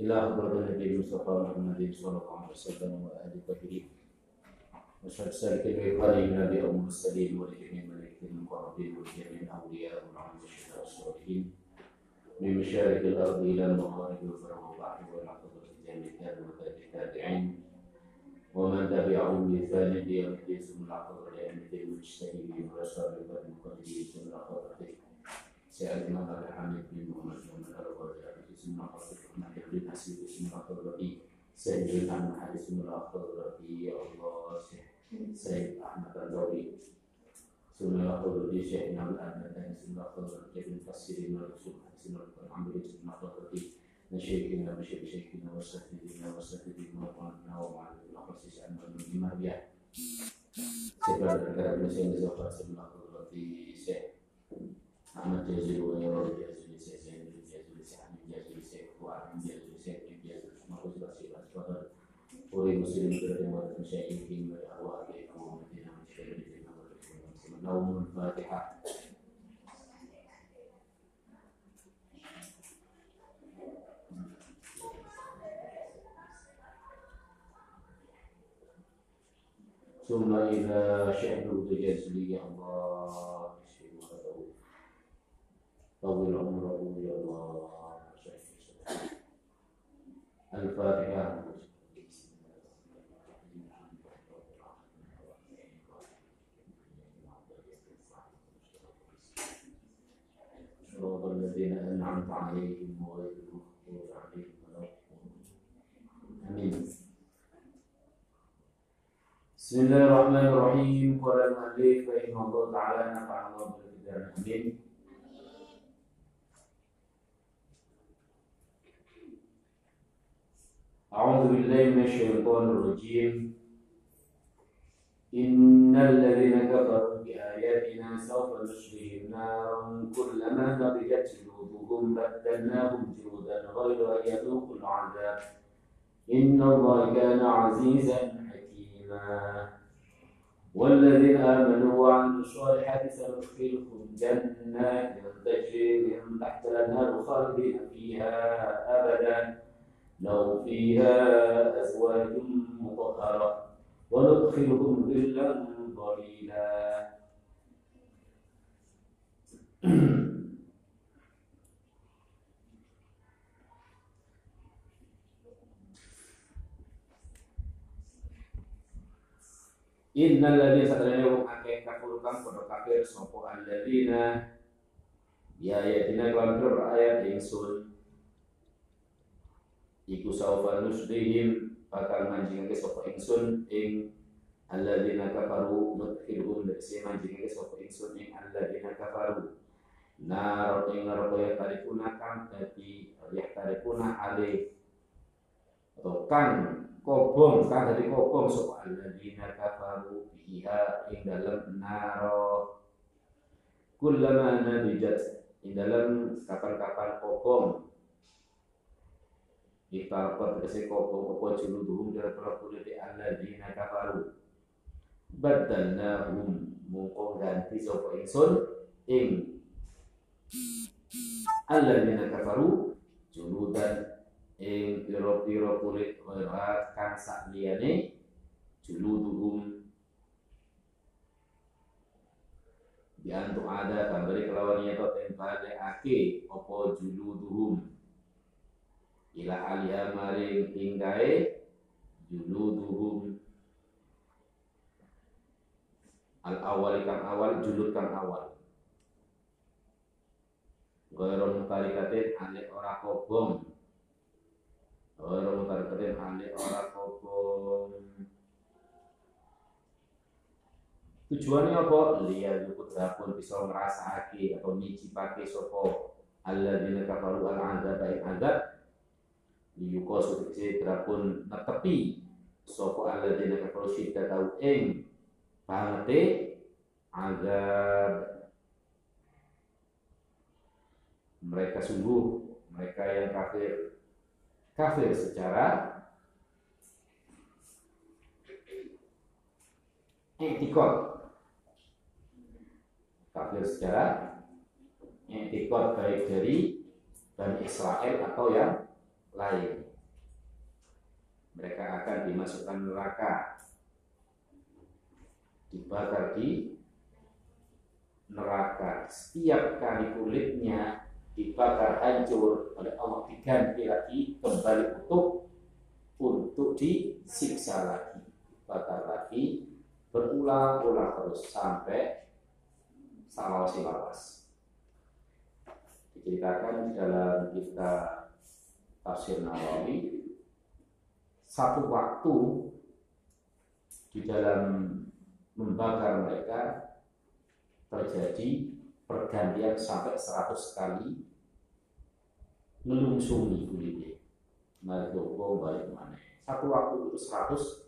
إلى حضرة النبي المصطفى محمد صلى الله عليه وسلم وآله الطاهرين وأشهد سالك الوقار من أبي أم المرسلين ولجميع الملائكة المقربين ولجميع الأولياء والشهداء والصالحين من مشارق الأرض إلى المغارب والبر والبحر والعقبة جميع التابعين ومن تبعهم بإحسان إلى يوم الدين ثم العقبة لأئمة المجتهدين والأشرار المقلدين ثم العقبة سيدنا حامد بن محمد بن الأرواح semua kalau kita nasib semua kalau Sayyidina Haji Sunnah Khurrabi Ya Allah Sayyid Ahmad Al-Dawi Sunnah Khurrabi Syekh Nabi Al-Nadani Sunnah Khurrabi Ibn Fasiri Malusul Haji Sunnah Khurrabi Sunnah Khurrabi Nasyikina Bishik Syekina Wasafidina Wasafidina Wa'alina Wa'alina Khusus Anwar Nabi Mahdiya Sekarang negara Malaysia Sunnah Khurrabi Syekh Ahmad Jaziru Wa Yawal Jaziru وغير مسلم شر مشايخهم وارواحهم ومدينه من شر اللهم الفاتحة. ثم إذا شئت تجزلي الله طول عمره يا الله. الفاتحة. عليهم غير المغضوب عليهم ولا آمين. بسم الله الرحمن الرحيم. قال المؤلف رحمه الله تعالى نفع الله بالكتاب آمين. أعوذ بالله من الشيطان الرجيم. إن الذين كفروا بآياتنا سوف نشرهم نارا كلما نضجت جلودهم بدلناهم جلودا غير أن يذوقوا العذاب. إن الله كان عزيزا حكيما. والذين آمنوا وعملوا الصالحات سندخلهم جنات تجري من تحت الأنهار خالدين فيها أبدا. لهم فيها أزواج مطهرة. وندخلهم ظلا ظليلا. Innal ladzina sadana wong akeh kafir kang kafir sapa alladzina. Ya ayatina kelan ayat ingsun iku saufa nusdihim bakal manjingake sapa ingsun ing alladzina kafaru. Nudkhilhum dasi manjingake sapa ingsun ing alladzina kafaru nar ing neraka ya tarikuna kang dadi ya tarikuna alih atau kang kobong kang dadi kobong. Sapa alladzina kafaru fiha ing dalem naro. Kullama nadijat ing dalem kapan-kapan kobong. Ikarpat tegesi kobong apa juluduhum dari para kulit alladzina kafaru. Badalnahum mungko ganti sapa ingsun ing alladzina kafaru juludan ing piro-piro kulit ghairat kang sakliyane juluduhum. Biantu ada kambari kelawan nyeto tempale ake opo juluduhum? Ila alia maring tinggae juluduhum. Al awal kang awal julud kang awal Gairun mutarikatin ane ora kobong. Gairun mutarikatin ane ora kobong. Tujuannya apa? Lihat putra pun bisa ngerasake atau nyicipake sopo Allah dina kafaru al azab baik azab liyuko sutikse berapun netepi sopo Allah dina kafaru syidda tau ing bangete azab mereka sungguh mereka yang kafir. Kafir secara etikot kafir secara etikot baik dari Bani Israel atau yang lain. Mereka akan dimasukkan neraka. Dibakar di neraka. Setiap kali kulitnya dibakar hancur. Oleh Allah diganti lagi kembali utuh untuk disiksa lagi. Dibakar lagi berulang-ulang terus sampai salawasi lawas. Diceritakan di dalam kita tafsir Nawawi satu waktu di dalam membakar mereka terjadi pergantian sampai 100 kali ngelungsumi kulitnya doko balik mana satu waktu itu 100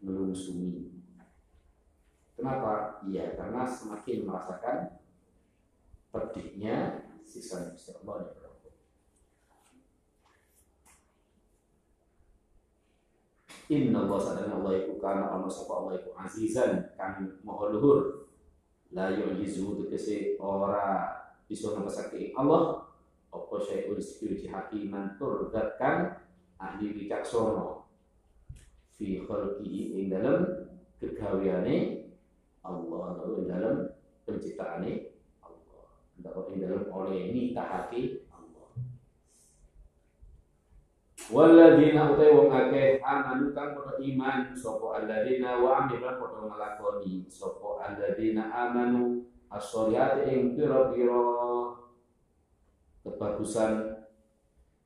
kali. Kenapa? iya karena semakin merasakan pedihnya sisa Allah ya Inna Allah sadana Allah iku kana ana sapa Allah iku azizan kang maha luhur. La yu'jizu tegese ora bisa nembasake Allah apa syai'un sikiri hakiman tur kang ahli wicaksana fi khalqihi ing dalam kegaweane Allah lalu ing dalam penciptaane Allah. Ndak ing dalam oleh nitahake Waladina utai wong akeh amanu kang padha iman sapa alladzina wa amilan padha nglakoni sapa alladzina amanu as-sholihati ing pira-pira kebagusan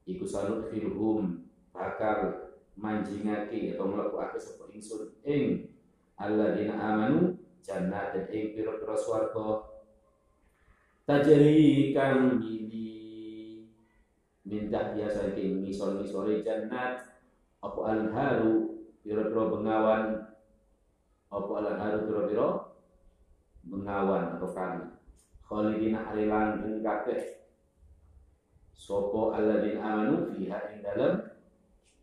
iku sanut firhum bakal manjingake atau mlebokake sapa ingsun. Ing alladzina amanu jannat ing pira-pira swarga. Tajri kang minta dia saking misol misole jannat. Apa haru pira-pira bengawan? Apa haru pira-pira bengawan kali khalidina alilan ing kabeh sapa alladzina amanu fiha ing dalam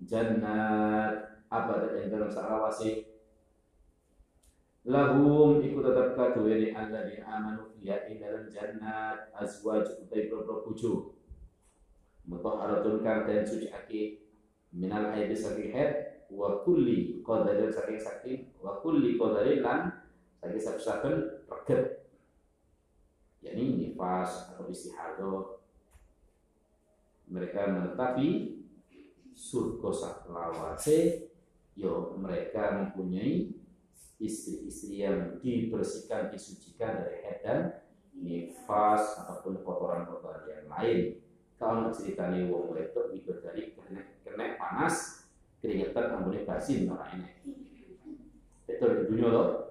jannat. Apa ing dalam salawase lahum iku tetap kaduwe alladzina amanu fiha ing dalam jannat. Azwaj utai pira-pira bojo mutahharatun kang den suciake minal haid saking wa kulli qadarin saking saking wa kulli qadarin lan saking saben reget yakni nifas atau istihadah mereka menetapi surga saklawase yo mereka mempunyai istri-istri yang dibersihkan disucikan dari haid dan nifas ataupun kotoran-kotoran yang lain kalau ceritanya wong wedok dari kena, panas keringetan ambune basin ora enek. Itu dunia loh.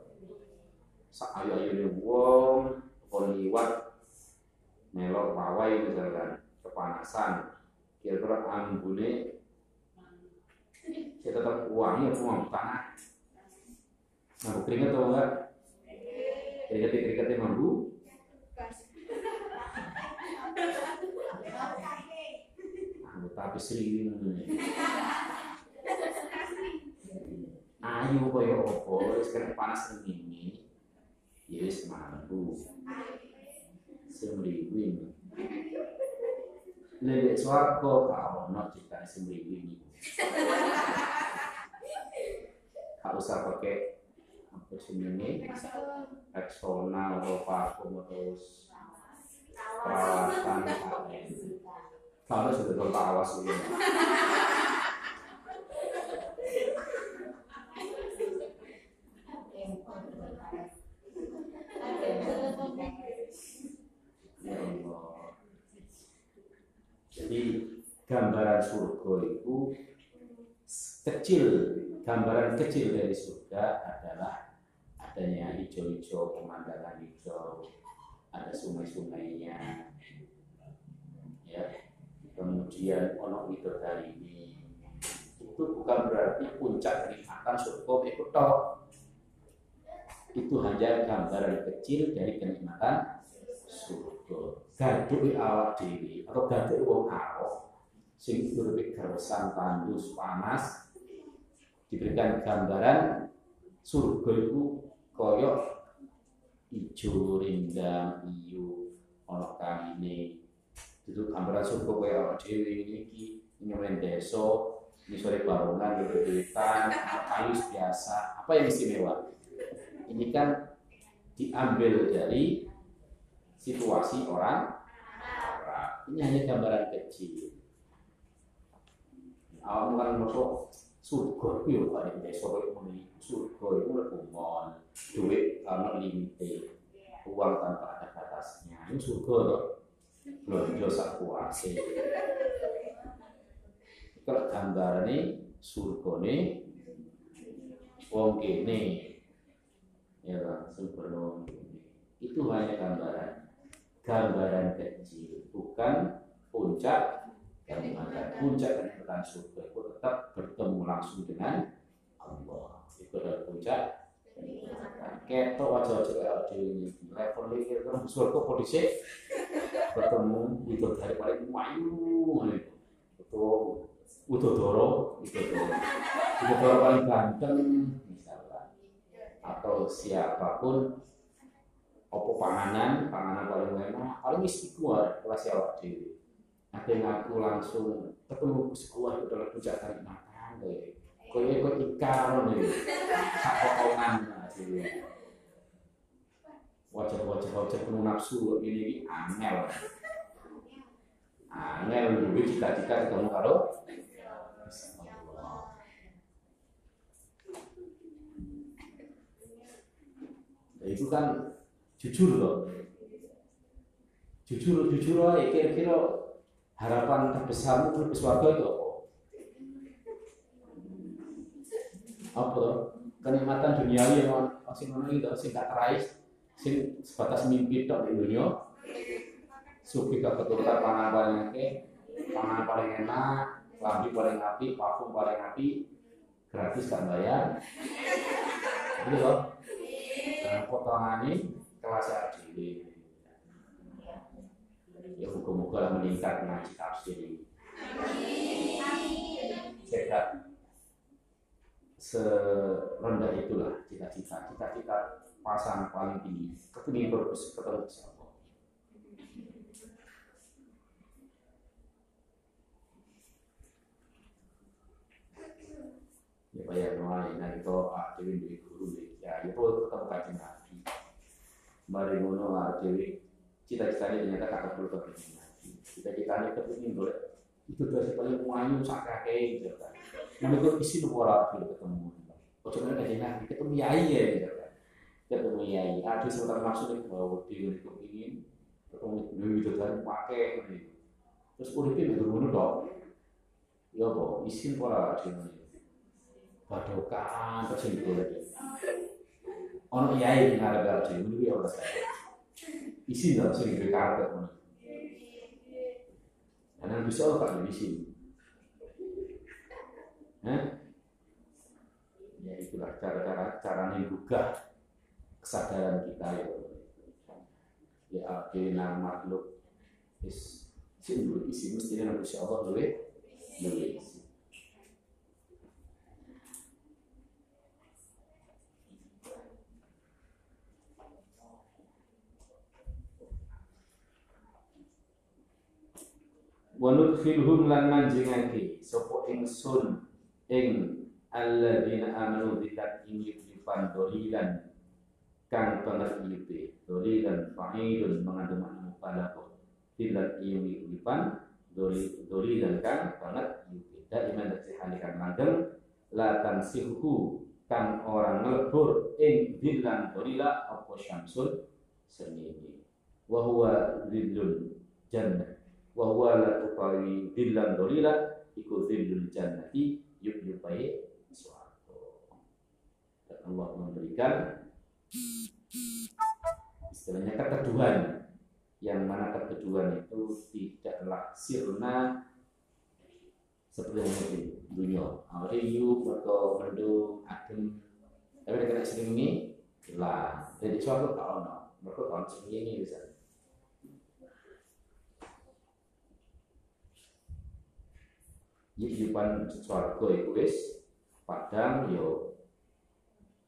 Sak ayu-ayu wong kon liwat melok pawai misalkan kepanasan. Kira-kira ambune kita tetap uangnya semua tanah. Nah keringet atau enggak keringet keringetnya mampu tapi sering ayo kaya apa wis kena panas ini wis mampu semriwing lele swarga kau ono cita semriwing Gak usah pakai apa ini eksternal parfum atau perawatan kalau sudah tahu awas ini. Jadi gambaran surga itu kecil, gambaran kecil dari surga adalah adanya hijau-hijau, pemandangan hijau, ada sungai-sungainya, ya. Kemudian ono dari ini itu bukan berarti puncak kenikmatan surga itu toh itu hanya gambaran kecil dari kenikmatan gaduk awak dewi atau gaduk wong awak sing urip keresan tandus panas diberikan gambaran surga itu koyok ijo rindang iyu ono ini itu gambaran surga kaya awak dhewe Ini deso, ini sore barungan, duitan, kayu biasa. Apa yang istimewa? Ini kan diambil dari situasi orang Ini hanya gambaran kecil. Awak kan masuk surga itu ya Pak di desa ini surga itu kumon duit karena limite uang tanpa ada batasnya. Ini surga loh belum dosa kuasa. Kalau gambar ini surga ini wong kene. Ya kan sebelum itu hanya gambaran gambaran kecil bukan puncak mana puncak kenikmatan surga itu tetap bertemu langsung dengan Allah. Itu adalah puncak ketok wajah-wajah kayak di level ini kan surga polisi bertemu itu dari paling mayu. Itu itu doro itu doro itu doro paling ganteng misalnya. Atau siapa pun opo panganan? Panganan paling enak. Paling istiqomah kelas awak dewi ada ngaku langsung ketemu sekolah itu adalah puncak kenikmatan deh kau ikut ikar nih sak potongan wajah-wajah wajah penuh nafsu ini angel. Angel dulu cita-cita ketemu karo itu kan jujur loh jujur jujur aja kira-kira harapan terbesarmu untuk surga itu apa? Apa tuh? Kenikmatan duniawi yang masih mana itu, sing gak terais, sing sebatas mimpi tok di dunia. Suki gak keturutan pangan paling akeh, pangan paling enak, lambi paling api, parfum paling api, gratis kan bayar. Gitu loh. Dan potongan ini kelas aja ya moga-moga meningkat ngaji tafsir ini serendah itulah cita-cita cita-cita pasang paling tinggi ketemu berus ketemu siapa ya bayar noai nah itu ah dewi dewi guru ya itu ketemu kajian mari ngono ah dewi. Cita-citanya ternyata kakak perlu kepingin lagi cita-citanya kepingin boleh. Itu dari paling muayu sak kakek gitu kan. Nah itu isi nomor gitu ketemu. Oh cuma kayak nabi ketemu yai ya gitu kan. Ketemu yai. Ada sebentar maksudnya bahwa dia kepingin ketemu dulu gitu kan pakai gitu. Terus politik itu dulu dong ya apa isin pora cuma padokan terus gitu lagi ono yai ngarep-ngarep dulu ya udah isi dalam sering karpet mana karena bisa Allah tak isi. Hah? ya itulah cara-cara cara menggugah kesadaran kita ya. Ya akhirnya makhluk. Is sing isi mestinya nabi Allah duwe duwe isi wa nudkhilhum lan manjingake sapa ingsun ing alladzina amanu bikat ing yufan dolilan kang banget ipe dolilan fa'ilun mengandung makna mubalaghah tilat ing yufan dolilan kang banget ipe daiman dadi halikan langgeng la tansihu kang orang ngelebur ing dilan dolila apa syamsul sernini wa huwa jannah wa huwa la tuqawi dillan dolila iku dillul jannati yuk yupai suatu dan Allah memberikan istilahnya keteduhan. Yang mana keteduhan itu tidaklah sirna seperti yang dunia. Awalnya yuk atau mendung adem. Tapi kena sering ini lah jadi suatu tahun mereka tahun ini bisa kehidupan swarga itu wis padang yo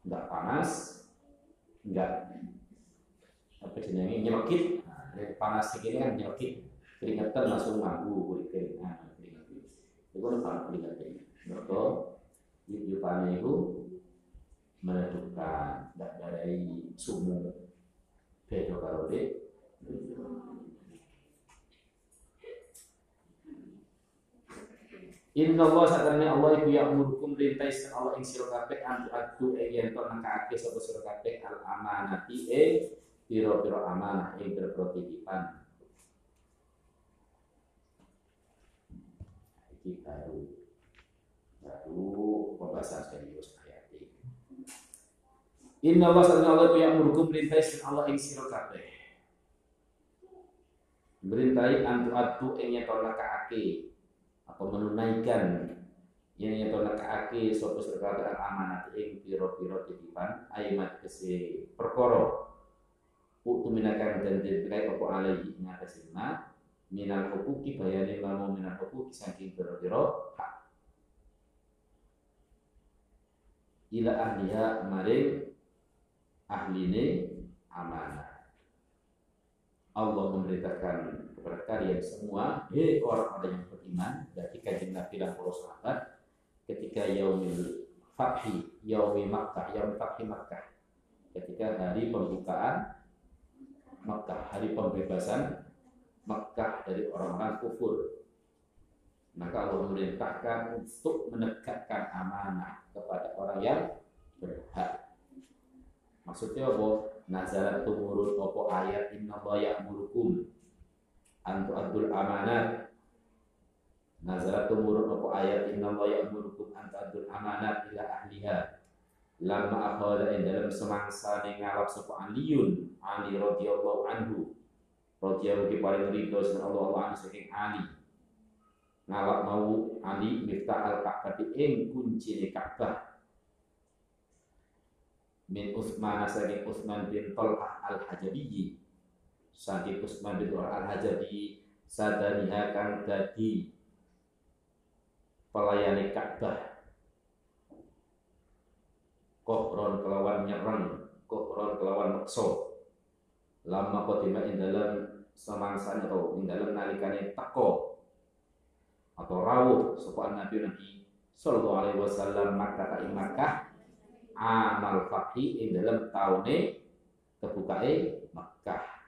enggak panas enggak apa jenenge nyelkit nah, panas ini kan nyelkit keringetan langsung nganggu kulit kering nah, keringetan. Itu kan paling penting. Mereka yupannya itu menentukan tidak dari sumu beda karo Inna Allah sadarnya Allah iku ya umurukum perintah Allah ing sira kabeh antu adu ing yen to nekake sapa sira kabeh al amanati ing pira-pira amanah ing pira-pira baru baru pembahasan serius ayat ini. Inna Allah sadarnya Allah iku ya umurukum perintah Allah ing sira kabeh. Berintai antu adu ing yen to nekake atau menunaikan yang yang tolak ake suatu serkata amanat ing piro-piro titipan aimat kese perkoro Uktu minakan dan diberi apa alaihi atas ma minal hukuki bayani lamu minal hukuki saking piro-piro hak. Ila ahliha maring ahline amanah. Allah memerintahkan kepada kalian semua, hei orang-orang yang beriman, dari kajian Nabi dan para sahabat, ketika yaumil fathi, yaumil Makkah, yaumil fathi Makkah, ketika hari pembukaan Makkah, hari pembebasan Makkah dari orang-orang kufur. Maka Allah memerintahkan untuk menegakkan amanah kepada orang yang berhak. Maksudnya apa? nazarat tumurun opo ayat inna Allah ya'murukum antu adul amanat. Nazarat tumurun opo ayat inna Allah ya'murukum antu adul amanat ila ahliha. Lama akhada ing dalam semangsa ning ngalap sapa aliyun ali radhiyallahu anhu. Radhiyallahu ki paling Allah Allah anu saking ali. Ngalap mau ali miftah al ka'bah ing kunci Ka'bah min Utsman saking Utsman bin Talhah al-Hajabi saking Utsman bin Talhah al-Hajabi sadaniha kang dadi pelayani Ka'bah. Kohron kelawan nyerang kohron kelawan makso lama kotima ing dalam semangsa atau ing dalam nalikane teko atau rawuh sapa Nabi Nabi sallallahu alaihi wasallam Makkah ta Makkah amal fathi ing dalam taune kebukae Makkah.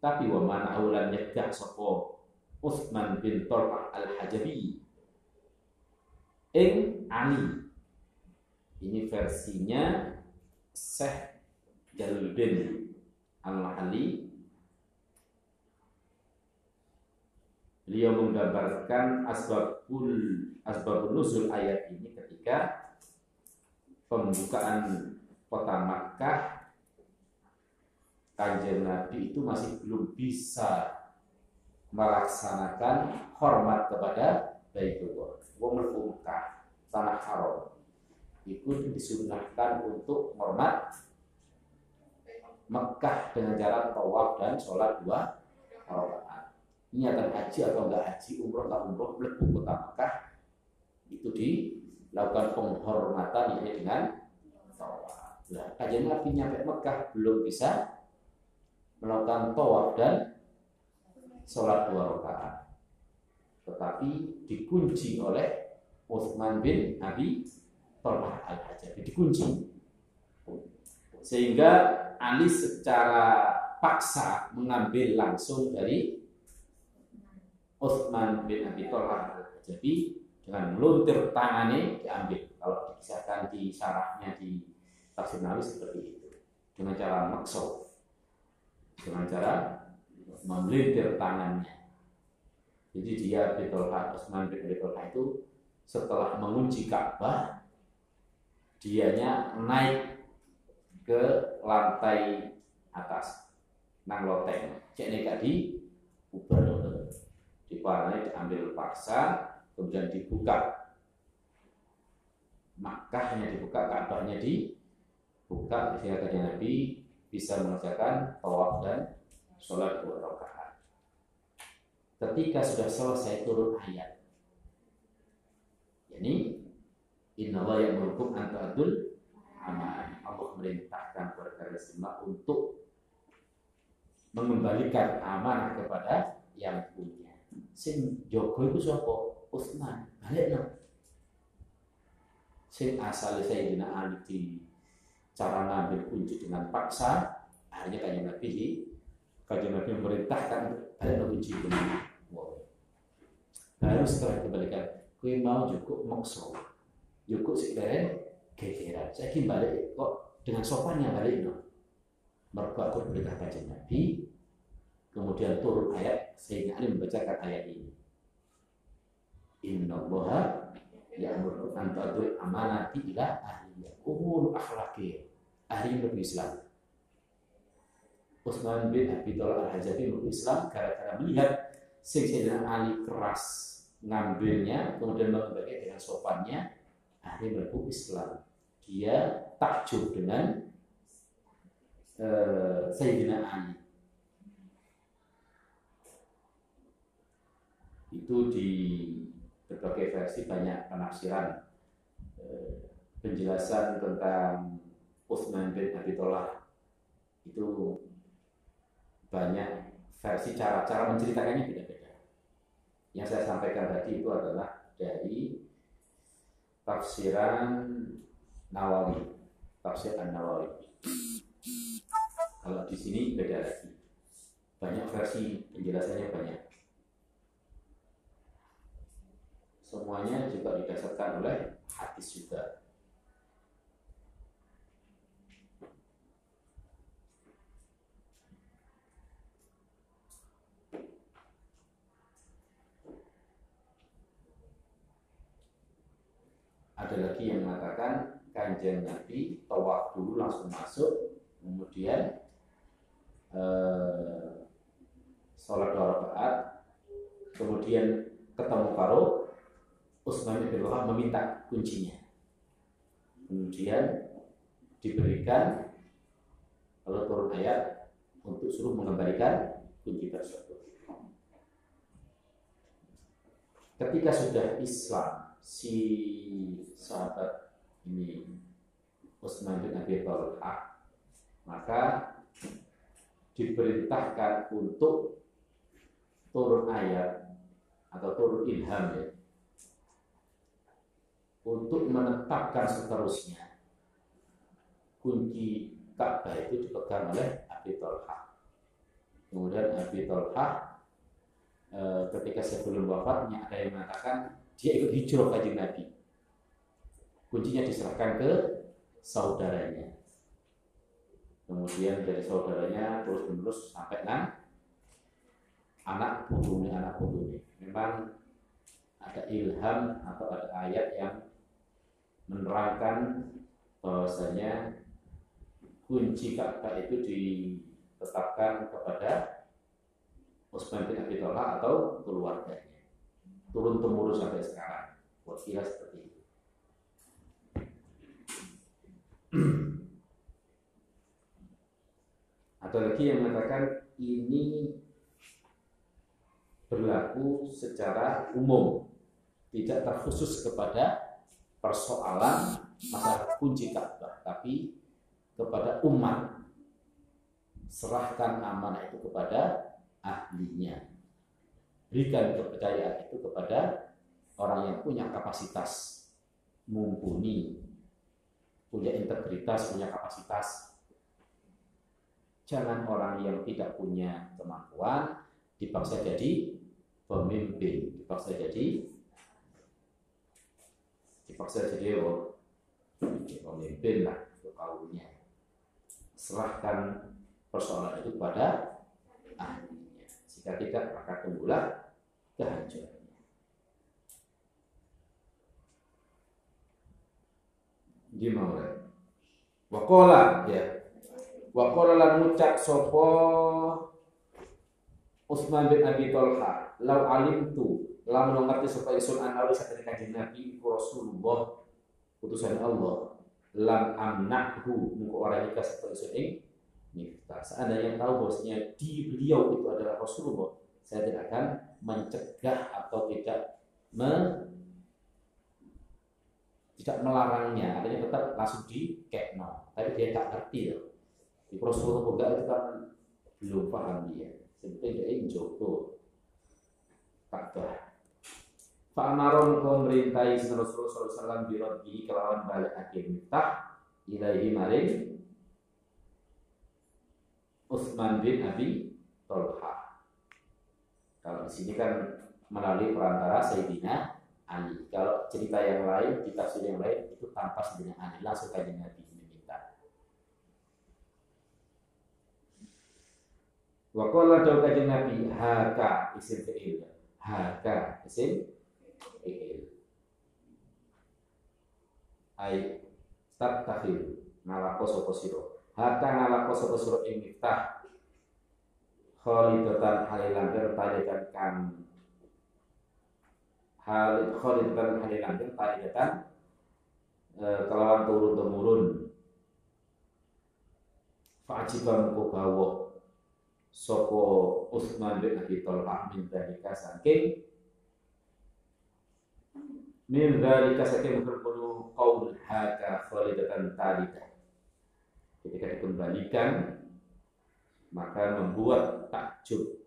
Tapi wa mana aulan nyegah sapa Utsman bin Talha Al-Hajabi ing Ali. Ini versinya Syekh Jaluddin Al-Mahali Beliau menggambarkan asbabul asbabun nuzul ayat ini ketika pembukaan kota Makkah kanjeng Nabi itu masih belum bisa melaksanakan hormat kepada Baitullah. Wong mlebu Mekah, tanah haram. Itu disunahkan untuk hormat Mekah dengan cara tawaf dan sholat dua rakaat. Niatan haji atau enggak haji, umroh atau umroh, mlebu kota Mekah itu di lakukan penghormatan ini dengan tawaf. Nah, kajian Nabi nyampe Mekah belum bisa melakukan tawaf dan sholat dua rakaat, tetapi dikunci oleh Utsman bin Abi Talha al Hajabi dikunci, sehingga Ali secara paksa mengambil langsung dari Utsman bin Abi Talha al Hajabi dengan meluntir tangannya diambil. Kalau dikisahkan di syarahnya di tafsir Nawawi seperti itu. Dengan cara makso. Dengan cara memelintir tangannya. Jadi dia Betulha Utsman bin Betulha itu setelah mengunci Ka'bah dianya naik ke lantai atas nang loteng. Cek nek di ubah di diambil paksa kemudian dibuka. Makkahnya dibuka, Ka'bahnya dibuka sehingga kajian Nabi bisa mengerjakan tawaf dan sholat dua rakaat. Ketika sudah selesai turun ayat, ini Inna Allah yang menghukum adul aman. Allah merintahkan kepada kalian untuk mengembalikan amanah kepada yang punya. sing jogo itu siapa? Utsman. Balikno. Sing asal Sayyidina Ali cara ngambil kunci dengan paksa, akhirnya kajian Nabi kajian Nabi memerintahkan balik kunci itu. Wow. Baru setelah dikembalikan, kue mau cukup makso, cukup sekedar gegeran. Saya balik kok dengan sopannya balik no. Mereka aku perintah kajian Nabi, kemudian turun ayat sehingga Ali membacakan ayat ini. Inna Allah ya'muru an tu'adul amanati ila ahliya. Umur akhlaki ahli Nabi Islam. Utsman bin Abi Thalib Al-Hajabi Nabi Islam gara-gara melihat Sayyidina Ali keras ngambilnya kemudian mengembalikan dengan sopannya ahli Nabi Islam. Dia takjub dengan uh, Sayyidina Ali itu di berbagai versi banyak penafsiran eh, penjelasan tentang Utsman bin Abi itu banyak versi cara-cara menceritakannya beda-beda. Yang saya sampaikan tadi itu adalah dari tafsiran Nawawi, tafsir Nawawi. Kalau di sini beda lagi. Banyak versi penjelasannya banyak. semuanya juga didasarkan oleh hadis juga. Ada lagi yang mengatakan kanjeng Nabi tawaf dulu langsung masuk, kemudian eh, sholat dua rakaat, kemudian ketemu karo Utsman bin Wahab meminta kuncinya. Kemudian diberikan kalau turun ayat untuk suruh mengembalikan kunci tersebut. Ketika sudah Islam si sahabat ini Utsman bin Abi Talha maka diperintahkan untuk turun ayat atau turun ilham ya untuk menetapkan seterusnya kunci Ka'bah itu dipegang oleh Abi Tolha. Kemudian Abi Tolha e, ketika sebelum wafatnya ada yang mengatakan dia ikut hijrah kajian Nabi. Kuncinya diserahkan ke saudaranya. Kemudian dari saudaranya terus menerus sampai nan anak putunya anak putunya. Memang ada ilham atau ada ayat yang menerangkan bahwasanya kunci Ka'bah itu ditetapkan kepada Utsman bin Abi atau keluarganya. Turun temurun sampai sekarang. Kira seperti itu. Ada lagi yang mengatakan ini berlaku secara umum, tidak terkhusus kepada persoalan masalah kunci Ka'bah, tapi kepada umat serahkan amanah itu kepada ahlinya. Berikan kepercayaan itu kepada orang yang punya kapasitas mumpuni, punya integritas, punya kapasitas. Jangan orang yang tidak punya kemampuan dipaksa jadi pemimpin, dipaksa jadi dipaksa jadi oh, pemimpin lah kaumnya serahkan persoalan itu kepada ahlinya jika tidak maka tunggulah kehancurannya gimana wakola ya. Wakola lan ngucap sopo Utsman bin Abi Tolha lau alim tu lamun ngerti supaya isun anawi sakit kanjeng Nabi Rasulullah utusan Allah. Lam amnahu muka orang ikas supaya isun miftah. Seandainya tahu bahwasanya di beliau itu adalah Rasulullah saya tidak akan mencegah atau tidak me, tidak melarangnya. Artinya tetap langsung di kekno tapi dia tak ngerti loh. Di Rasulullah itu kan belum paham dia. Sebetulnya dia Joko Ka'bah. Fa'amaron kau merintai Rasulullah SAW birabbihi kelawan balik akhir miftah ilaihi maring Utsman bin Abi Tolha. Kalau di sini kan melalui perantara Sayyidina Ali. Kalau cerita yang lain, kita tafsir yang lain itu tanpa Sayyidina Ali, langsung kajian Nabi meminta. Wa qala dawu kajian Nabi haka isim fi'il. Haka isim fi'il. Ai takhil ngalako sapa sira. Haka ngalako sapa sira ing miftah khalidatan halilantir tarikan kan. Hal khalidatan halilantir tarikan e, kelawan turun temurun Fa'ajiban ku bawa Soko Uthman bin Abi Talha min dalika saking min dalika saking berkudu qaul haka khalidatan tarika ketika dikembalikan maka membuat takjub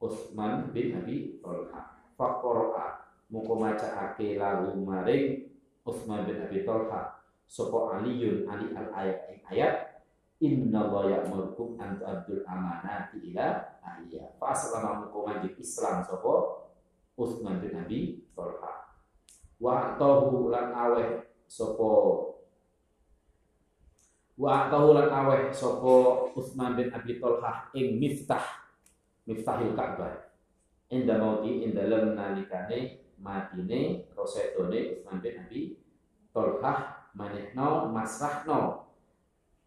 Utsman bin Abi Tolha faqara'a muka maca ake lagu maring Utsman bin Abi Tolha sapa Aliun Ali al ayat ing ayat Inna wa ya'murukum an tu'addul amanati ila ahliya. Fa aslama majid Islam sapa Utsman bin Abi Tolha. Wa tahu lan aweh sapa Wa tahulan aweh sopo Utsman bin Abi Tolhah ing miftah miftahil Ka'bah. Inda mauti ing dalem nalikane matine rosetone Utsman bin Abi Tolhah manehno masrahno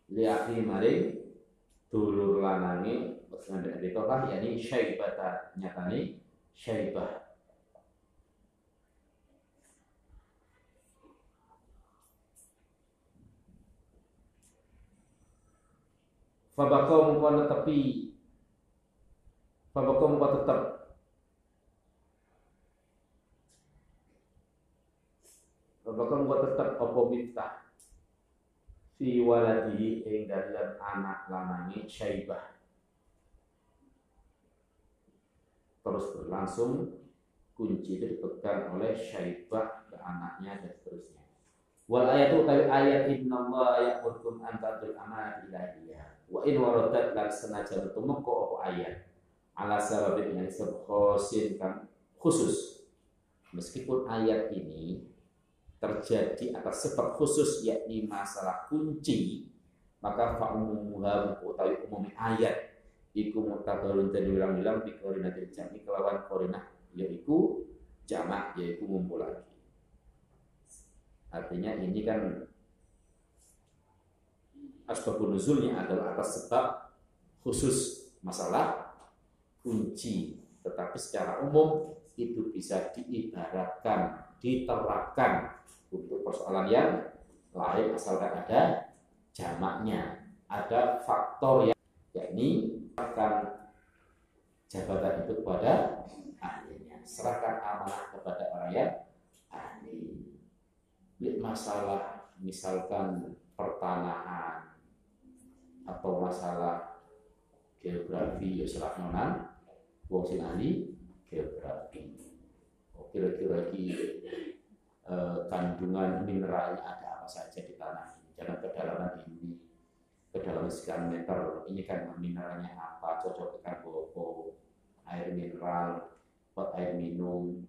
liahi maring dulur lanange Utsman bin Abi Tolhah yakni Syaibah nyatane Syaibah Fabakau mengkau netepi Fabakau mengkau tetap. Fabakau mengkau tetap. Apa miftah Fi waladi ing dalam anak lanangi syaibah. Terus berlangsung Kunci itu dipegang oleh syaibah ke anaknya dan seterusnya. Wal ayatu utawi ayat inna Allah ya'murkum an ta'dul amanat ilahiyah wa in waradat lan senajan tumeka apa ayat? Ala sababin yang khosin kan khusus. Meskipun ayat ini terjadi atas sebab khusus yakni masalah kunci maka fa'umumuha utawi umum ayat. Iku mutabarun dan ulang-ulang di koordinatil jami kelawan koordinat yaitu jamak yaitu ngumpul lagi. Artinya ini kan asbabun nuzulnya adalah atas sebab khusus masalah kunci. Tetapi secara umum itu bisa diibaratkan diterapkan untuk persoalan yang lain asalkan ada jamaknya. Ada faktor yang yakni akan jabatan itu kepada ahlinya. Serahkan amanah kepada orang yang ahli. Masalah misalkan pertanahan atau masalah geografi? Ya nonan wong sing ahli geografi. Oh, kira-kira ki eh, kandungan mineralnya ada apa saja di tanah ini? Jangan kedalaman ini kedalaman sekian meter. Ini kan mineralnya apa? Cocok dengan bobo air mineral buat air minum.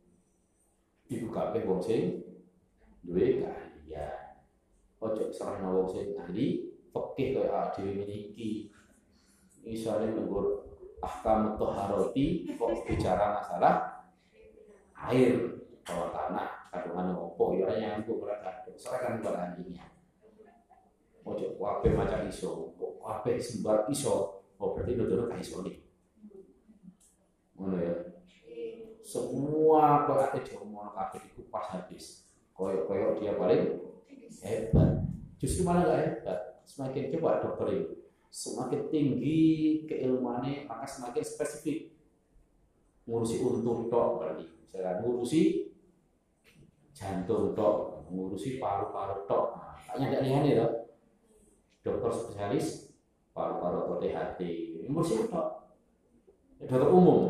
Ibu kabeh wong sing duwe keahlian. Ojo serah wong sing ahli fikih kaya dhewe meniki misalnya menggur ahkam toharoti kok bicara masalah air bawah tanah kandungan opo ya yang untuk mereka. Serahkan kepada anjingnya. Ojo wape macam iso wape sembar iso oh berarti dulu kan iso nih. Ya. Semua kok ada mau kafe dikupas habis. Koyok koyok dia paling hebat. Justru malah gak hebat semakin coba dokter itu semakin tinggi keilmuannya maka semakin spesifik. Ngurusi untung tok berarti misalnya ngurusi jantung tok ngurusi paru-paru tok. Nah, tidak ya dokter spesialis paru-paru atau THT ngurusi tok ya, dokter umum.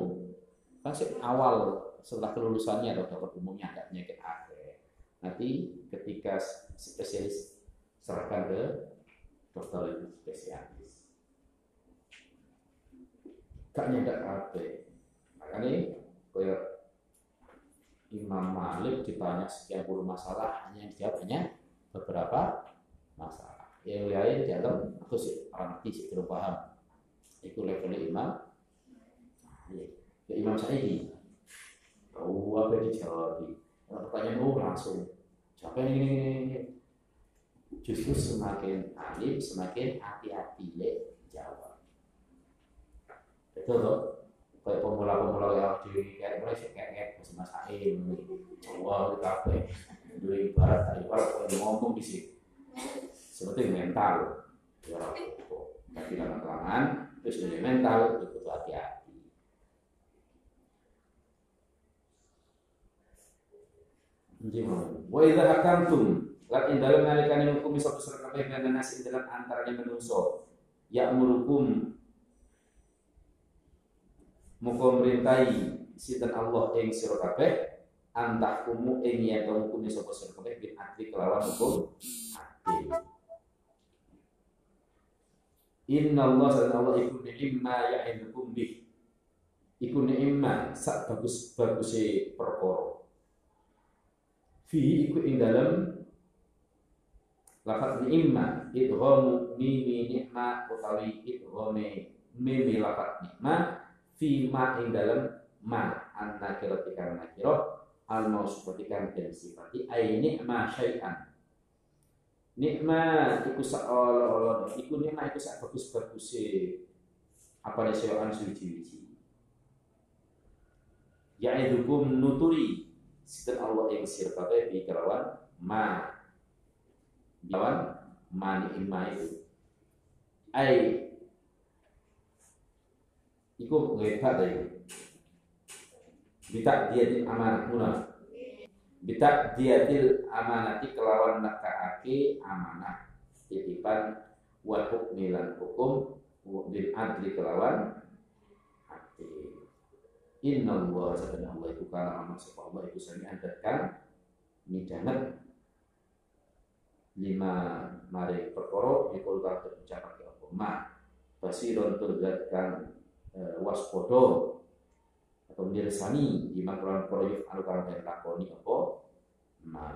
Masih awal setelah kelulusannya atau dokter umumnya ada penyakit akeh. Nanti ketika spesialis serahkan ke dokter spesialis. Gak nyedak apa. Makanya kayak Imam Malik ditanya sekian puluh masalah hanya jawabnya beberapa masalah. Yang lain dianggap aku sih orang belum paham. Itu levelnya Imam. Ya, Imam Syafi'i tahu apa dijawab pertanyaan oh langsung siapa ini, justru semakin alim semakin hati-hati le jawab betul loh kayak pemula-pemula yang di kayak mulai sih kayak kayak masih masain wah itu apa dulu ibarat tadi ibarat kalau ngomong di sini. Seperti mental. Ya tapi dalam kelangan terus dari mental itu hati-hati. Wa idza hakamtum lan ing dalem nalikane hukum sapa sira kabeh ben nasi dalam antarane menungso. Ya murukum muga merintai sinten Allah ing sira kabeh antahkumu ing yen hukum sapa sira kabeh bin adli kelawan hukum Inna Allah dan Allah iku ni'ma ya'idukum bih. Iku ni'ma sak bagus-bagusnya perkara. Fi iku ing dalem lafat ni'ma idghamu mimi ni'ma utawi idghame mimi lafat nikma fi ma ing dalem ma an nakirati kan nakira al seperti kan den sifati ai ni'ma syai'an nikma iku seolah-olah iku nikma iku sak bagus-bagus apa nih syai'an suci-suci ya idukum nuturi Sinten Allah ing sir kabeh bi kelawan ma. Kelawan mani imma itu. Ai. Iku ngebat dari Bitak diatil amanat muna. Bitak diatil amanati kelawan nakaake amanah. Titipan wa hukmilan hukum bil adli kelawan Inna Allah sebenarnya Allah itu amat sebab Allah itu sami adatkan midanget lima mari perkara mikul kata ucapan ke apa ma basiron e, waspodo atau mirsani lima kurang proyek alukan dan lakoni apa ma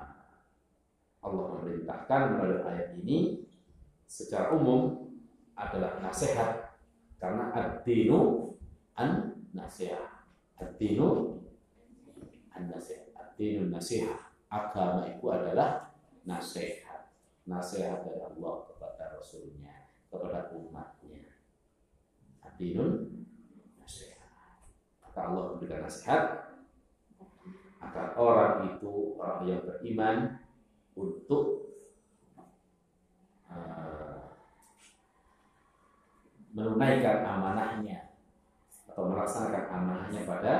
Allah memerintahkan melalui ayat ini secara umum adalah nasihat karena ad-dinu an nasihat Ad-dinu an-nasihat. Ad-dinu nasihat. Agama itu adalah nasihat. Nasihat dari Allah kepada Rasulnya, kepada umatnya. Ad-dinu nasihat. Maka Allah memberikan nasihat agar orang itu orang yang beriman untuk uh, menunaikan amanahnya atau melaksanakan amanahnya pada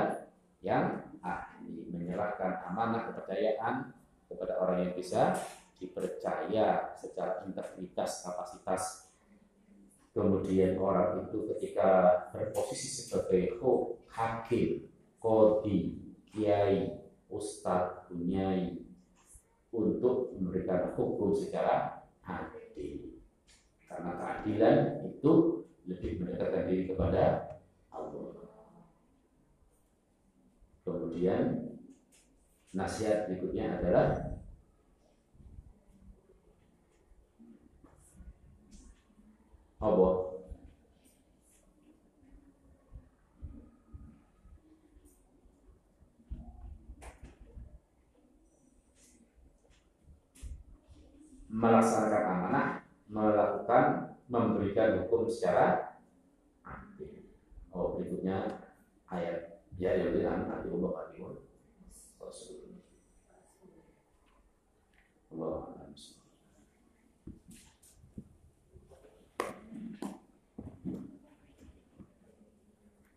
yang ahli menyerahkan amanah kepercayaan kepada orang yang bisa dipercaya secara integritas kapasitas kemudian orang itu ketika berposisi sebagai hakim kodi kiai ustadz bunyai untuk memberikan hukum secara adil. Karena keadilan itu lebih mendekatkan diri kepada Kemudian nasihat berikutnya adalah Apa? Melaksanakan amanah, melakukan, memberikan hukum secara aktif. Oh, berikutnya ayat. Ya yang bilang tadi Allah Allah